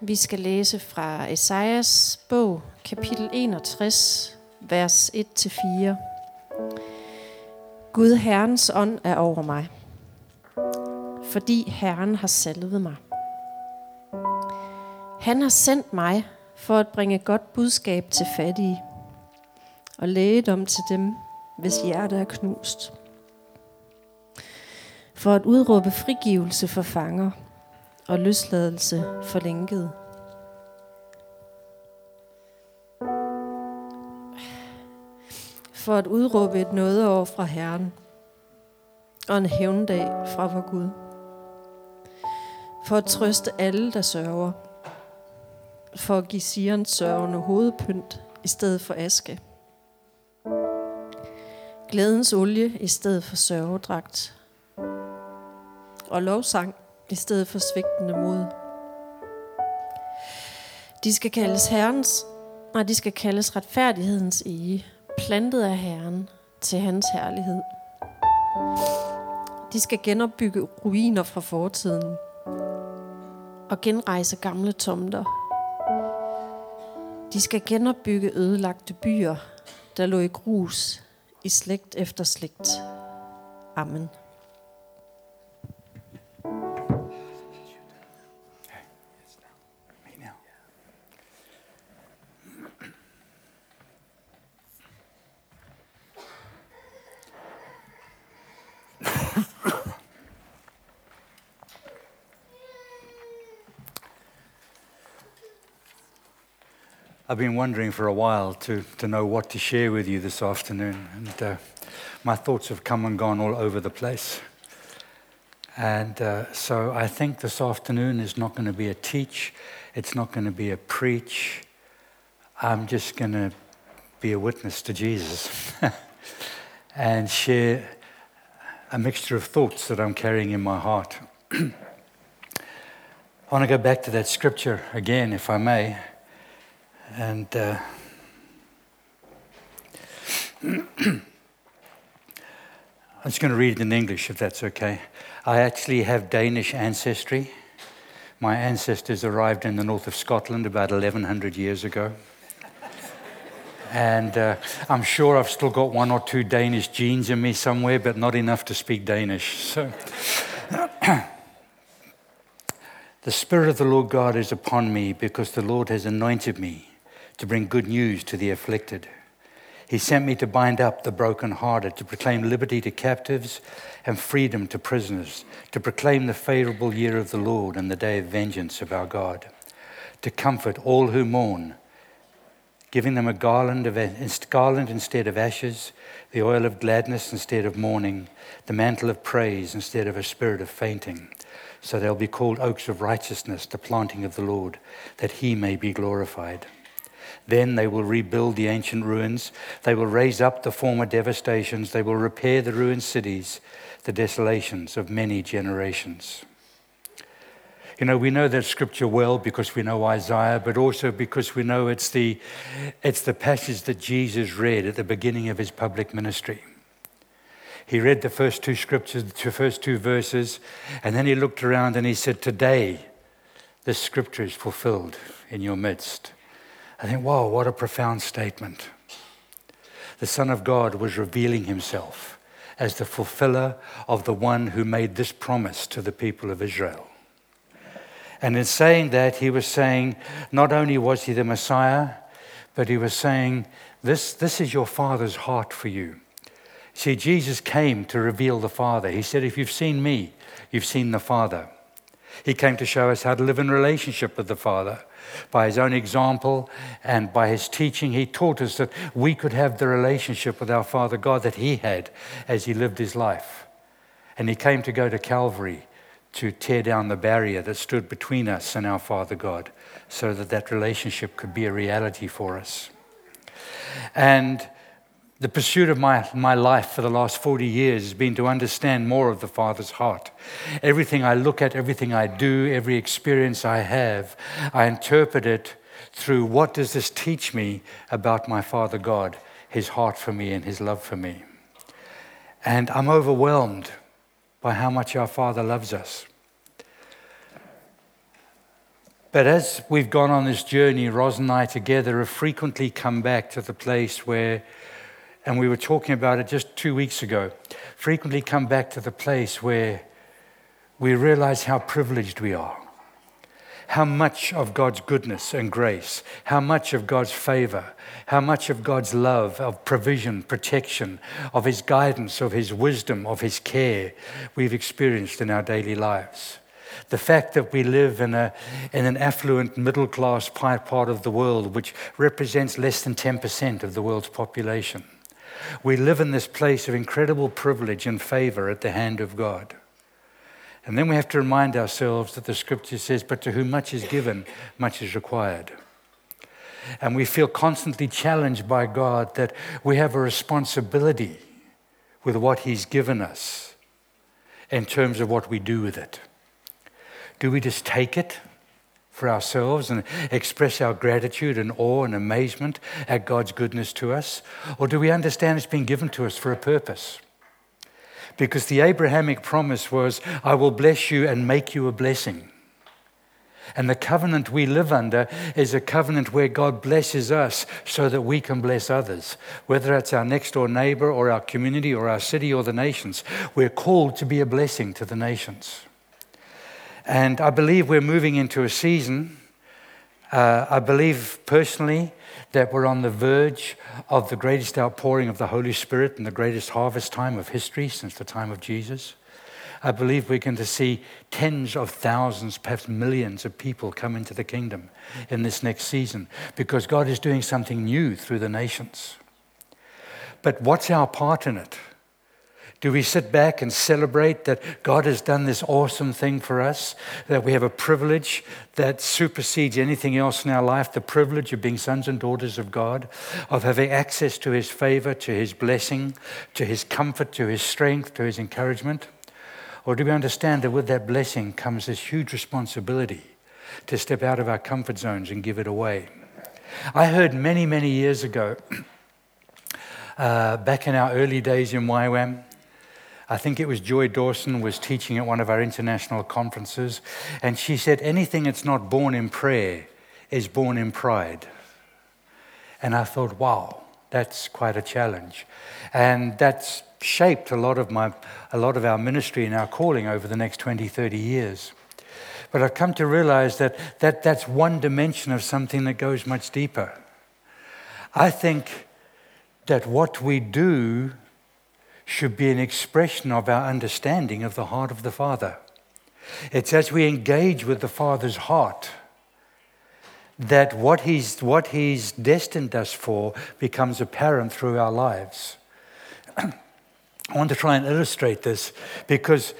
Vi skal læse fra Esajas bog, kapitel 61, vers 1-4. Gud Herrens ånd er over mig, fordi Herren har salvet mig. Han har sendt mig for at bringe godt budskab til fattige og lægedom til dem, hvis hjerte er knust. For at udråbe frigivelse for fanger og løsladelse for lænkede. For at udråbe et nådeår fra Herren og en hævndag fra vor Gud. For at trøste alle, der sørger. For at give Sions sørgende hovedpynt i stedet for aske. Glædens olie i stedet for sørgedragt. Og lovsang i stedet for svigtende mod. De skal kaldes Herrens, nej, de skal kaldes retfærdighedens ege, plantet af Herren til hans herlighed. De skal genopbygge ruiner fra fortiden og genrejse gamle tomter. De skal genopbygge ødelagte byer, der lå i grus i slægt efter slægt. Amen. I've been wondering for a while to, to know what to share with you this afternoon, and uh, my thoughts have come and gone all over the place. And uh, so I think this afternoon is not going to be a teach, it's not going to be a preach. I'm just going to be a witness to Jesus and share a mixture of thoughts that I'm carrying in my heart. I want to go back to that scripture again, if I may. And uh, I'm just going to read it in English, if that's okay. I actually have Danish ancestry. My ancestors arrived in the north of Scotland about 1100 years ago. And uh, I'm sure I've still got one or two Danish genes in me somewhere, but not enough to speak Danish. So, the Spirit of the Lord God is upon me because the Lord has anointed me to bring good news to the afflicted. He sent me to bind up the brokenhearted, to proclaim liberty to captives and freedom to prisoners, to proclaim the favorable year of the Lord and the day of vengeance of our God, to comfort all who mourn, giving them a garland, of, garland instead of ashes, the oil of gladness instead of mourning, the mantle of praise instead of a spirit of fainting. So they'll be called oaks of righteousness, the planting of the Lord, that he may be glorified. Then they will rebuild the ancient ruins. They will raise up the former devastations. They will repair the ruined cities, the desolations of many generations. You know, we know that scripture well because we know Isaiah, but also because we know it's the, it's the passage that Jesus read at the beginning of his public ministry. He read the first two scriptures, the first two verses, and then he looked around and he said, Today, this scripture is fulfilled in your midst. I think, wow, what a profound statement. The Son of God was revealing himself as the fulfiller of the one who made this promise to the people of Israel. And in saying that, he was saying not only was he the Messiah, but he was saying, This, this is your Father's heart for you. See, Jesus came to reveal the Father. He said, If you've seen me, you've seen the Father. He came to show us how to live in relationship with the Father. By his own example and by his teaching, he taught us that we could have the relationship with our Father God that he had as he lived his life. And he came to go to Calvary to tear down the barrier that stood between us and our Father God so that that relationship could be a reality for us. And the pursuit of my, my life for the last 40 years has been to understand more of the Father's heart. Everything I look at, everything I do, every experience I have, I interpret it through what does this teach me about my Father God, His heart for me and His love for me. And I'm overwhelmed by how much our Father loves us. But as we've gone on this journey, Ros and I together have frequently come back to the place where, and we were talking about it just two weeks ago, frequently come back to the place where we realize how privileged we are how much of God's goodness and grace, how much of God's favor, how much of God's love, of provision, protection, of His guidance, of His wisdom, of His care we've experienced in our daily lives. The fact that we live in, a, in an affluent middle class part of the world, which represents less than 10% of the world's population. We live in this place of incredible privilege and favor at the hand of God. And then we have to remind ourselves that the scripture says, But to whom much is given, much is required. And we feel constantly challenged by God that we have a responsibility with what He's given us in terms of what we do with it. Do we just take it for ourselves and express our gratitude and awe and amazement at God's goodness to us? Or do we understand it's been given to us for a purpose? because the Abrahamic promise was, I will bless you and make you a blessing. And the covenant we live under is a covenant where God blesses us so that we can bless others, whether it's our next door neighbor or our community or our city or the nations. We're called to be a blessing to the nations. And I believe we're moving into a season. Uh, I believe personally that we're on the verge of the greatest outpouring of the Holy Spirit and the greatest harvest time of history since the time of Jesus. I believe we're going to see tens of thousands, perhaps millions of people come into the kingdom in this next season because God is doing something new through the nations. But what's our part in it? Do we sit back and celebrate that God has done this awesome thing for us? That we have a privilege that supersedes anything else in our life the privilege of being sons and daughters of God, of having access to His favor, to His blessing, to His comfort, to His strength, to His encouragement? Or do we understand that with that blessing comes this huge responsibility to step out of our comfort zones and give it away? I heard many, many years ago, uh, back in our early days in YWAM, I think it was Joy Dawson was teaching at one of our international conferences, and she said, anything that's not born in prayer is born in pride. And I thought, wow, that's quite a challenge. And that's shaped a lot of, my, a lot of our ministry and our calling over the next 20, 30 years. But I've come to realize that, that that's one dimension of something that goes much deeper. I think that what we do should be an expression of our understanding of the heart of the Father. It's as we engage with the Father's heart that what he's, what he's destined us for becomes apparent through our lives. I want to try and illustrate this because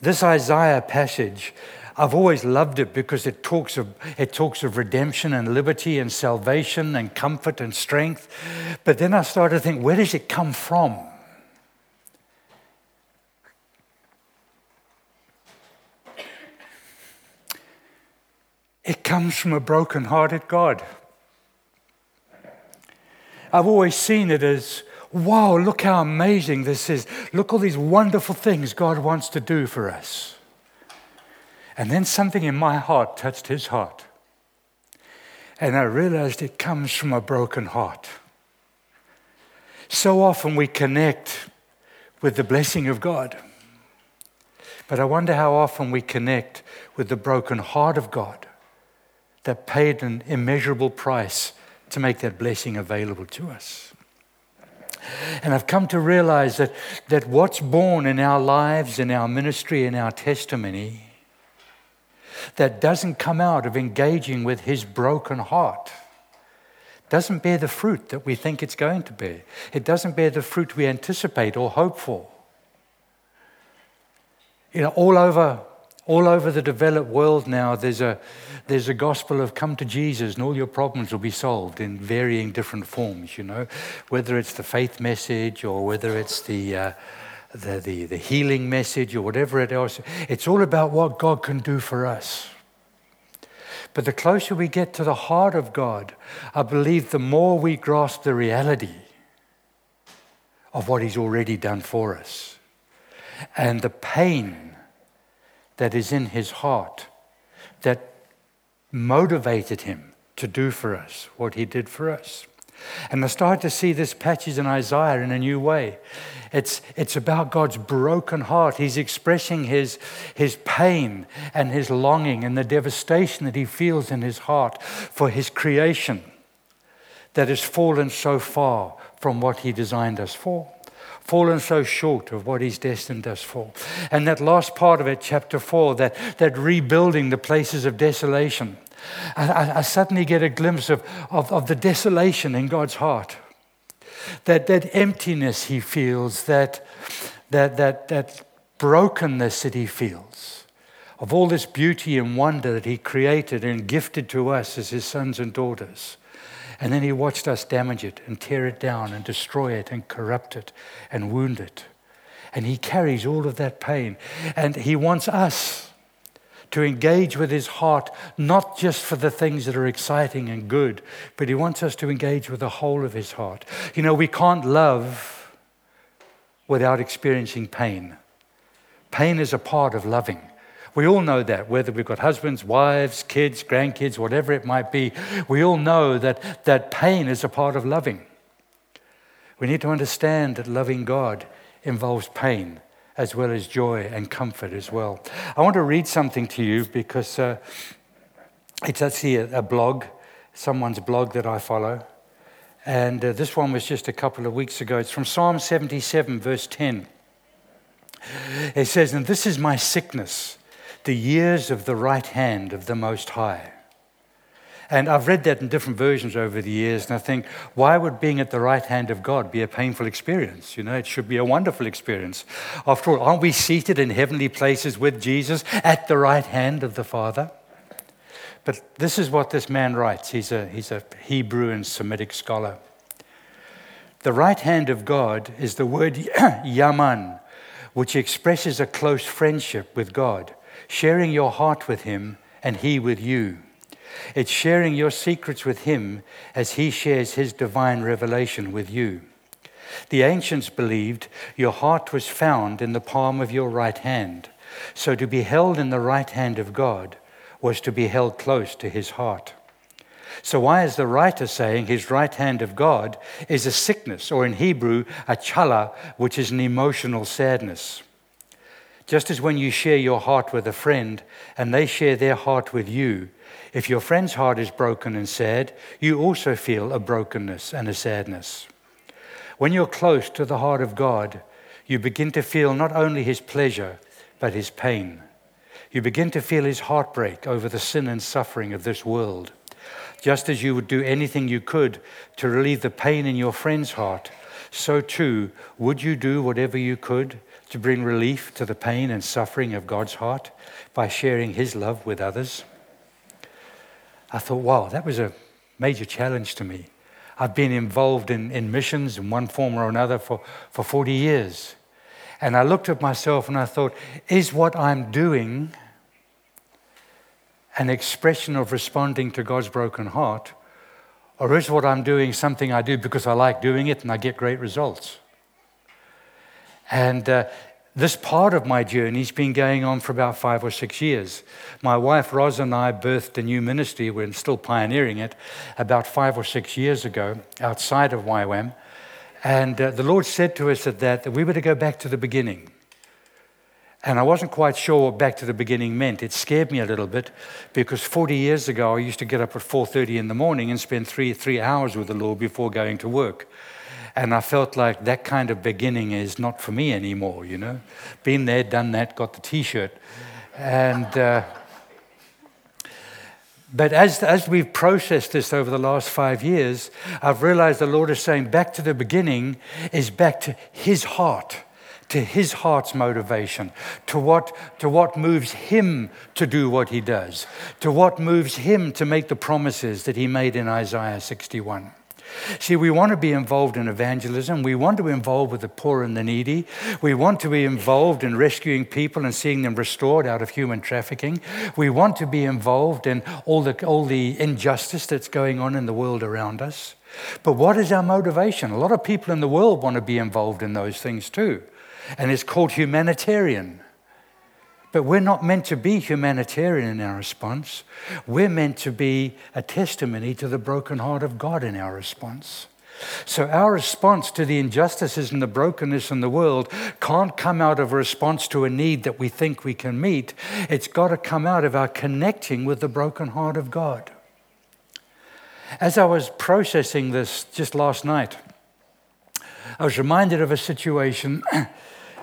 this Isaiah passage, I've always loved it because it talks of, it talks of redemption and liberty and salvation and comfort and strength. But then I started to think, where does it come from? It comes from a broken-hearted God. I've always seen it as, wow, look how amazing this is. Look all these wonderful things God wants to do for us. And then something in my heart touched his heart. And I realized it comes from a broken heart. So often we connect with the blessing of God. But I wonder how often we connect with the broken heart of God that paid an immeasurable price to make that blessing available to us. And I've come to realize that, that what's born in our lives, in our ministry, in our testimony, that doesn't come out of engaging with His broken heart doesn't bear the fruit that we think it's going to bear. It doesn't bear the fruit we anticipate or hope for. You know, all over all over the developed world now, there's a, there's a gospel of come to Jesus and all your problems will be solved in varying different forms, you know, whether it's the faith message or whether it's the, uh, the, the, the healing message or whatever it else, It's all about what God can do for us. But the closer we get to the heart of God, I believe the more we grasp the reality of what He's already done for us and the pain that is in his heart that motivated him to do for us what he did for us. And I started to see this passage in Isaiah in a new way. It's, it's about God's broken heart. He's expressing his, his pain and his longing and the devastation that he feels in his heart for his creation that has fallen so far from what he designed us for, fallen so short of what he's destined us for. And that last part of it, chapter 4, that, that rebuilding the places of desolation. I, I suddenly get a glimpse of, of, of the desolation in God's heart that, that emptiness he feels, that, that, that, that brokenness that he feels, of all this beauty and wonder that he created and gifted to us as his sons and daughters. And then he watched us damage it and tear it down and destroy it and corrupt it and wound it. And he carries all of that pain. And he wants us to engage with his heart, not just for the things that are exciting and good, but he wants us to engage with the whole of his heart. You know, we can't love without experiencing pain. Pain is a part of loving. We all know that, whether we've got husbands, wives, kids, grandkids, whatever it might be, we all know that, that pain is a part of loving. We need to understand that loving God involves pain as well as joy and comfort as well. I want to read something to you because uh, it's actually a, a, blog, someone's blog that I follow. And uh, this one was just a couple of weeks ago. It's from Psalm 77, verse 10. It says, And this is my sickness, the years of the right hand of the Most High. And I've read that in different versions over the years, and I think, why would being at the right hand of God be a painful experience? You know, it should be a wonderful experience. After all, aren't we seated in heavenly places with Jesus at the right hand of the Father? But this is what this man writes. He's a, he's a Hebrew and Semitic scholar. The right hand of God is the word Yaman, which expresses a close friendship with God, sharing your heart with Him and He with you. It's sharing your secrets with Him as He shares His divine revelation with you. The ancients believed your heart was found in the palm of your right hand. So to be held in the right hand of God was to be held close to His heart. So, why is the writer saying his right hand of God is a sickness, or in Hebrew, a chala, which is an emotional sadness? Just as when you share your heart with a friend and they share their heart with you, if your friend's heart is broken and sad, you also feel a brokenness and a sadness. When you're close to the heart of God, you begin to feel not only his pleasure, but his pain. You begin to feel his heartbreak over the sin and suffering of this world. Just as you would do anything you could to relieve the pain in your friend's heart, so too would you do whatever you could to bring relief to the pain and suffering of God's heart by sharing his love with others. I thought, wow, that was a major challenge to me. I've been involved in, in missions in one form or another for, for 40 years. And I looked at myself and I thought, is what I'm doing an expression of responding to God's broken heart? Or is what I'm doing something I do because I like doing it and I get great results? And uh, this part of my journey has been going on for about five or six years. My wife Ros and I birthed a new ministry, we're still pioneering it, about five or six years ago outside of YWAM. And uh, the Lord said to us at that that we were to go back to the beginning. And I wasn't quite sure what back to the beginning meant. It scared me a little bit because 40 years ago I used to get up at 4:30 in the morning and spend three, three hours with the Lord before going to work. And I felt like that kind of beginning is not for me anymore, you know. Been there, done that, got the t shirt. And. Uh, but as, as we've processed this over the last five years, I've realized the Lord is saying back to the beginning is back to His heart, to His heart's motivation, to what, to what moves Him to do what He does, to what moves Him to make the promises that He made in Isaiah 61. See, we want to be involved in evangelism. We want to be involved with the poor and the needy. We want to be involved in rescuing people and seeing them restored out of human trafficking. We want to be involved in all the, all the injustice that's going on in the world around us. But what is our motivation? A lot of people in the world want to be involved in those things too. And it's called humanitarian. But we're not meant to be humanitarian in our response. We're meant to be a testimony to the broken heart of God in our response. So, our response to the injustices and the brokenness in the world can't come out of a response to a need that we think we can meet. It's got to come out of our connecting with the broken heart of God. As I was processing this just last night, I was reminded of a situation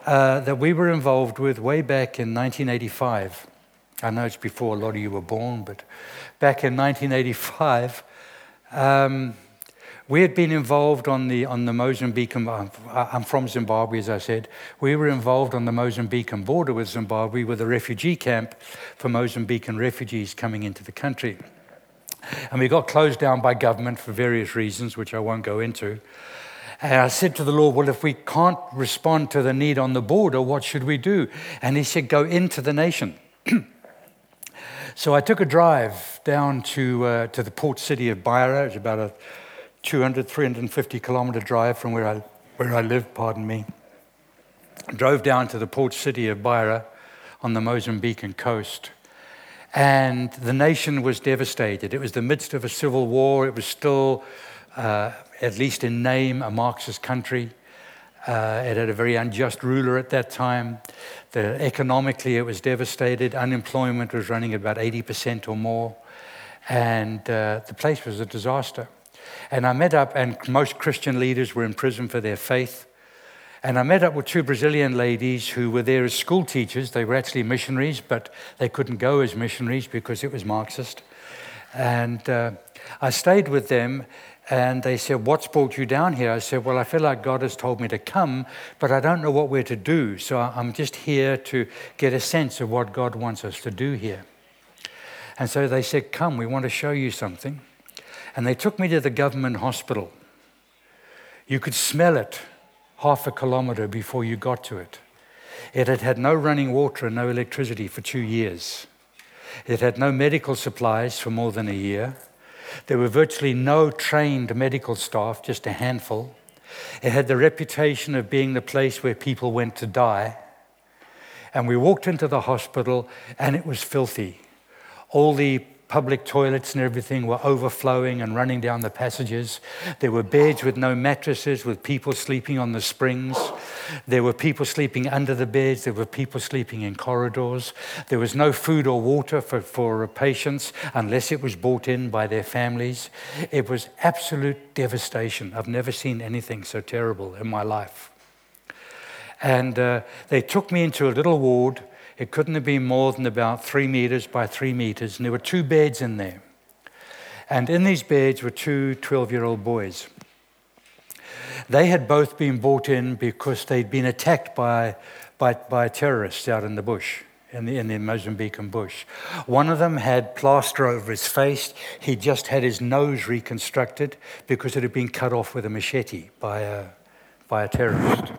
uh, that we were involved with way back in 1985. I know it's before a lot of you were born, but back in 1985, um, we had been involved on the, on the Mozambican, uh, I'm from Zimbabwe, as I said. We were involved on the Mozambican border with Zimbabwe with a refugee camp for Mozambican refugees coming into the country. And we got closed down by government for various reasons, which I won't go into. And I said to the Lord, Well, if we can't respond to the need on the border, what should we do? And He said, Go into the nation. so I took a drive down to, uh, to the port city of Beira. It's about a 200, 350 kilometer drive from where I, where I live, pardon me. Drove down to the port city of Beira on the Mozambican coast. And the nation was devastated. It was the midst of a civil war. It was still, uh, at least in name, a Marxist country. Uh, it had a very unjust ruler at that time. The, economically, it was devastated. Unemployment was running at about 80% or more. And uh, the place was a disaster. And I met up, and most Christian leaders were in prison for their faith. And I met up with two Brazilian ladies who were there as school teachers. They were actually missionaries, but they couldn't go as missionaries because it was Marxist. And uh, I stayed with them, and they said, What's brought you down here? I said, Well, I feel like God has told me to come, but I don't know what we're to do. So I'm just here to get a sense of what God wants us to do here. And so they said, Come, we want to show you something. And they took me to the government hospital. You could smell it half a kilometer before you got to it. It had had no running water and no electricity for two years. It had no medical supplies for more than a year. There were virtually no trained medical staff, just a handful. It had the reputation of being the place where people went to die. And we walked into the hospital and it was filthy. All the public toilets and everything were overflowing and running down the passages. There were beds with no mattresses, with people sleeping on the springs. There were people sleeping under the beds. There were people sleeping in corridors. There was no food or water for, for patients unless it was brought in by their families. It was absolute devastation. I've never seen anything so terrible in my life. And uh, they took me into a little ward it couldn't have been more than about three meters by three meters, and there were two beds in there. And in these beds were two 12 year old boys. They had both been brought in because they'd been attacked by, by, by terrorists out in the bush, in the, in the Mozambican bush. One of them had plaster over his face. He'd just had his nose reconstructed because it had been cut off with a machete by a, by a terrorist.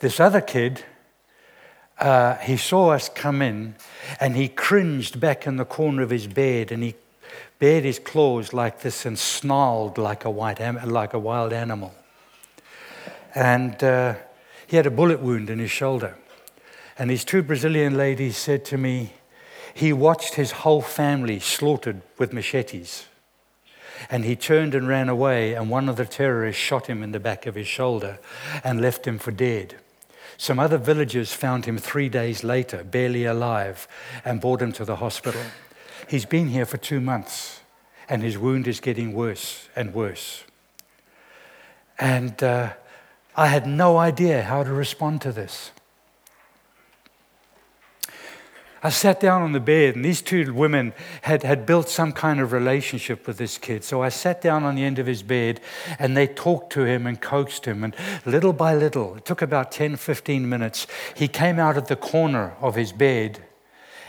This other kid uh, he saw us come in and he cringed back in the corner of his bed and he bared his claws like this and snarled like a, white like a wild animal. And uh, he had a bullet wound in his shoulder. And these two Brazilian ladies said to me, he watched his whole family slaughtered with machetes. And he turned and ran away, and one of the terrorists shot him in the back of his shoulder and left him for dead. Some other villagers found him three days later, barely alive, and brought him to the hospital. He's been here for two months, and his wound is getting worse and worse. And uh, I had no idea how to respond to this. I sat down on the bed, and these two women had, had built some kind of relationship with this kid. So I sat down on the end of his bed, and they talked to him and coaxed him. And little by little, it took about 10, 15 minutes, he came out of the corner of his bed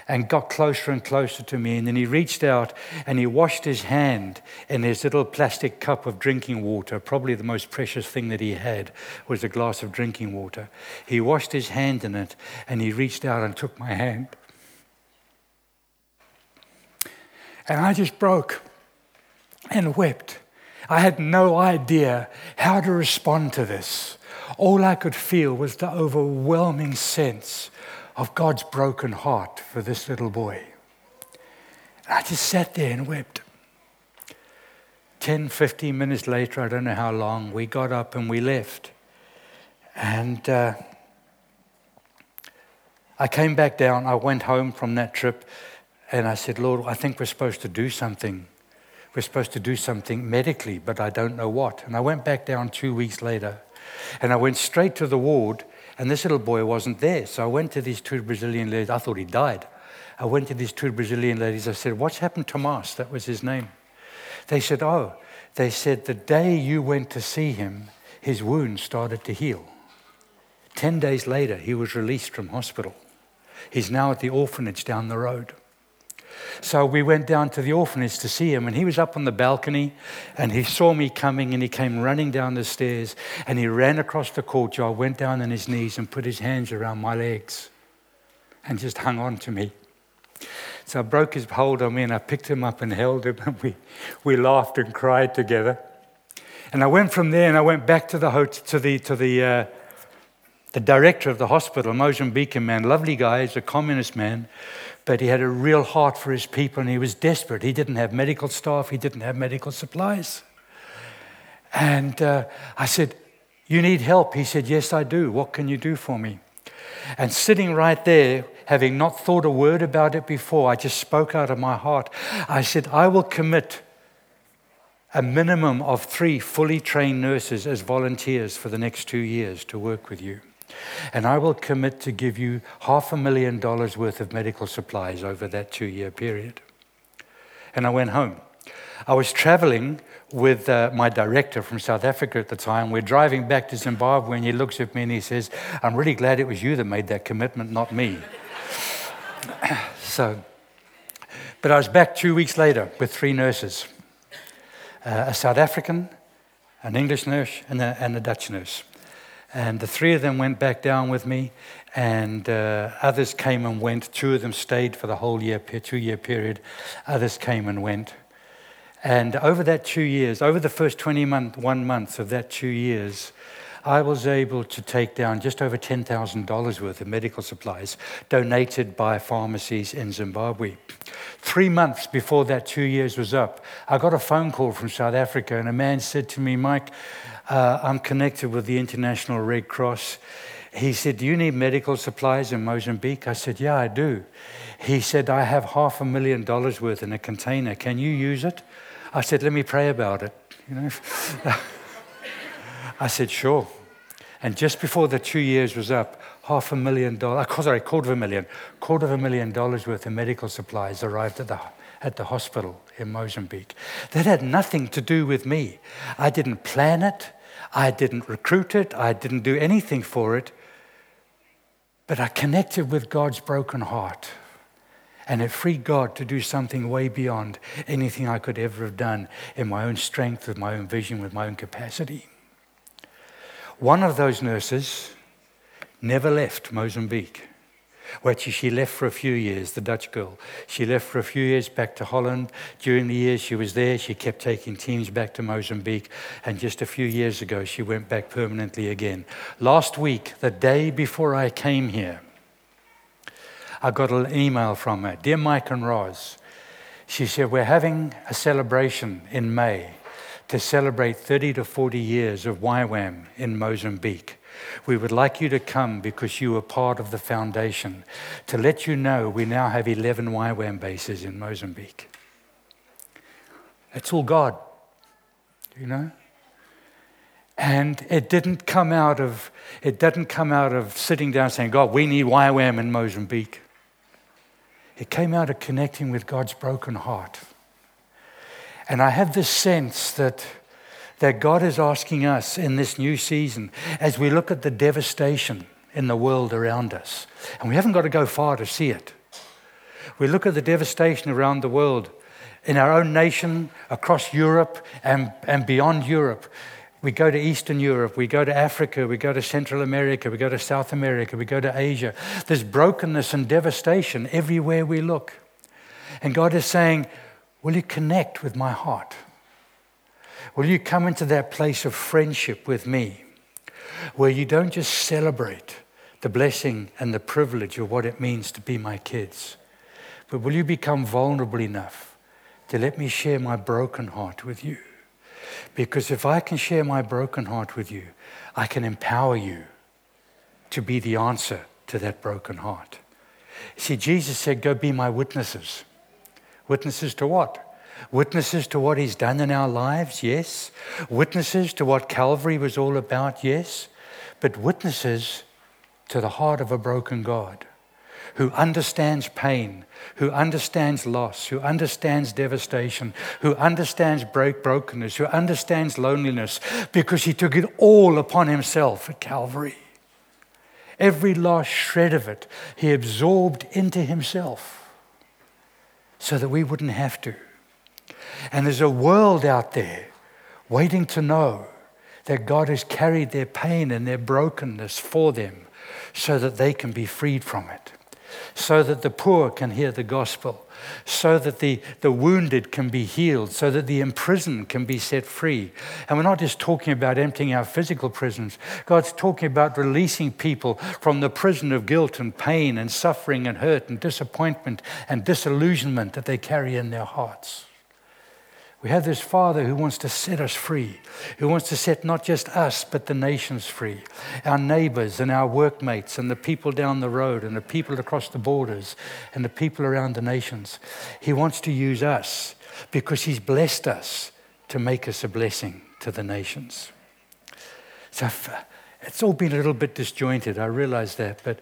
and got closer and closer to me. And then he reached out and he washed his hand in his little plastic cup of drinking water. Probably the most precious thing that he had was a glass of drinking water. He washed his hand in it and he reached out and took my hand. And I just broke and wept. I had no idea how to respond to this. All I could feel was the overwhelming sense of God's broken heart for this little boy. And I just sat there and wept. 10, 15 minutes later, I don't know how long, we got up and we left. And uh, I came back down. I went home from that trip and I said, Lord, I think we're supposed to do something. We're supposed to do something medically, but I don't know what. And I went back down two weeks later and I went straight to the ward, and this little boy wasn't there. So I went to these two Brazilian ladies. I thought he died. I went to these two Brazilian ladies. I said, What's happened to? That was his name. They said, Oh, they said, the day you went to see him, his wound started to heal. Ten days later, he was released from hospital. He's now at the orphanage down the road. So we went down to the orphanage to see him, and he was up on the balcony, and he saw me coming, and he came running down the stairs, and he ran across the courtyard, went down on his knees, and put his hands around my legs, and just hung on to me. So I broke his hold on me, and I picked him up and held him, and we, we laughed and cried together. And I went from there, and I went back to the to the to the. Uh, the director of the hospital, Mozambican man, lovely guy, he's a communist man, but he had a real heart for his people and he was desperate. He didn't have medical staff, he didn't have medical supplies. And uh, I said, You need help? He said, Yes, I do. What can you do for me? And sitting right there, having not thought a word about it before, I just spoke out of my heart. I said, I will commit a minimum of three fully trained nurses as volunteers for the next two years to work with you. And I will commit to give you half a million dollars worth of medical supplies over that two year period. And I went home. I was traveling with uh, my director from South Africa at the time. We're driving back to Zimbabwe, and he looks at me and he says, I'm really glad it was you that made that commitment, not me. so, but I was back two weeks later with three nurses uh, a South African, an English nurse, and a, and a Dutch nurse. And the three of them went back down with me, and uh, others came and went. Two of them stayed for the whole year, two year period. Others came and went. And over that two years, over the first 21 months of that two years, I was able to take down just over $10,000 worth of medical supplies donated by pharmacies in Zimbabwe. Three months before that two years was up, I got a phone call from South Africa, and a man said to me, Mike, uh, I'm connected with the International Red Cross. He said, Do you need medical supplies in Mozambique? I said, Yeah, I do. He said, I have half a million dollars worth in a container. Can you use it? I said, Let me pray about it. You know? I said, Sure. And just before the two years was up, half a million dollars, uh, sorry, quarter of a million, quarter of a million dollars worth of medical supplies arrived at the at the hospital in Mozambique. That had nothing to do with me. I didn't plan it. I didn't recruit it, I didn't do anything for it, but I connected with God's broken heart. And it freed God to do something way beyond anything I could ever have done in my own strength, with my own vision, with my own capacity. One of those nurses never left Mozambique. Well, she left for a few years, the Dutch girl. She left for a few years back to Holland. During the years she was there, she kept taking teams back to Mozambique. And just a few years ago, she went back permanently again. Last week, the day before I came here, I got an email from her Dear Mike and Roz, she said, We're having a celebration in May to celebrate 30 to 40 years of YWAM in Mozambique. We would like you to come because you were part of the foundation. To let you know, we now have 11 YWAM bases in Mozambique. It's all God, you know? And it didn't come out of it didn't come out of sitting down saying, God, we need YWAM in Mozambique. It came out of connecting with God's broken heart. And I have this sense that that God is asking us in this new season as we look at the devastation in the world around us. And we haven't got to go far to see it. We look at the devastation around the world, in our own nation, across Europe, and, and beyond Europe. We go to Eastern Europe, we go to Africa, we go to Central America, we go to South America, we go to Asia. There's brokenness and devastation everywhere we look. And God is saying, Will you connect with my heart? Will you come into that place of friendship with me where you don't just celebrate, the blessing and the privilege of what it means to be my kids. But will you become vulnerable enough to let me share my broken heart with you? Because if I can share my broken heart with you, I can empower you to be the answer to that broken heart. See, Jesus said, Go be my witnesses. Witnesses to what? Witnesses to what he's done in our lives, yes. Witnesses to what Calvary was all about, yes. But witnesses to the heart of a broken God who understands pain, who understands loss, who understands devastation, who understands break, brokenness, who understands loneliness, because he took it all upon himself at Calvary. Every last shred of it, he absorbed into himself so that we wouldn't have to. And there's a world out there waiting to know that God has carried their pain and their brokenness for them so that they can be freed from it so that the poor can hear the gospel, so that the, the wounded can be healed, so that the imprisoned can be set free. And we're not just talking about emptying our physical prisons, God's talking about releasing people from the prison of guilt and pain and suffering and hurt and disappointment and disillusionment that they carry in their hearts. We have this Father who wants to set us free, who wants to set not just us, but the nations free, our neighbors and our workmates and the people down the road and the people across the borders and the people around the nations. He wants to use us because He's blessed us to make us a blessing to the nations. So it's all been a little bit disjointed, I realize that, but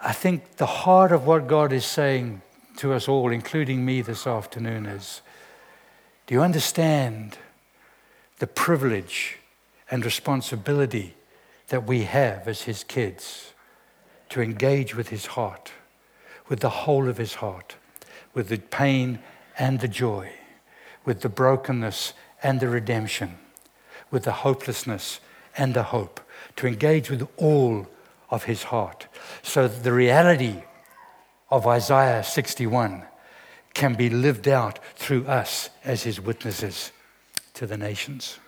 I think the heart of what God is saying to us all, including me this afternoon, is you understand the privilege and responsibility that we have as his kids to engage with his heart, with the whole of his heart, with the pain and the joy, with the brokenness and the redemption, with the hopelessness and the hope, to engage with all of his heart. So the reality of Isaiah 61 can be lived out through us as his witnesses to the nations.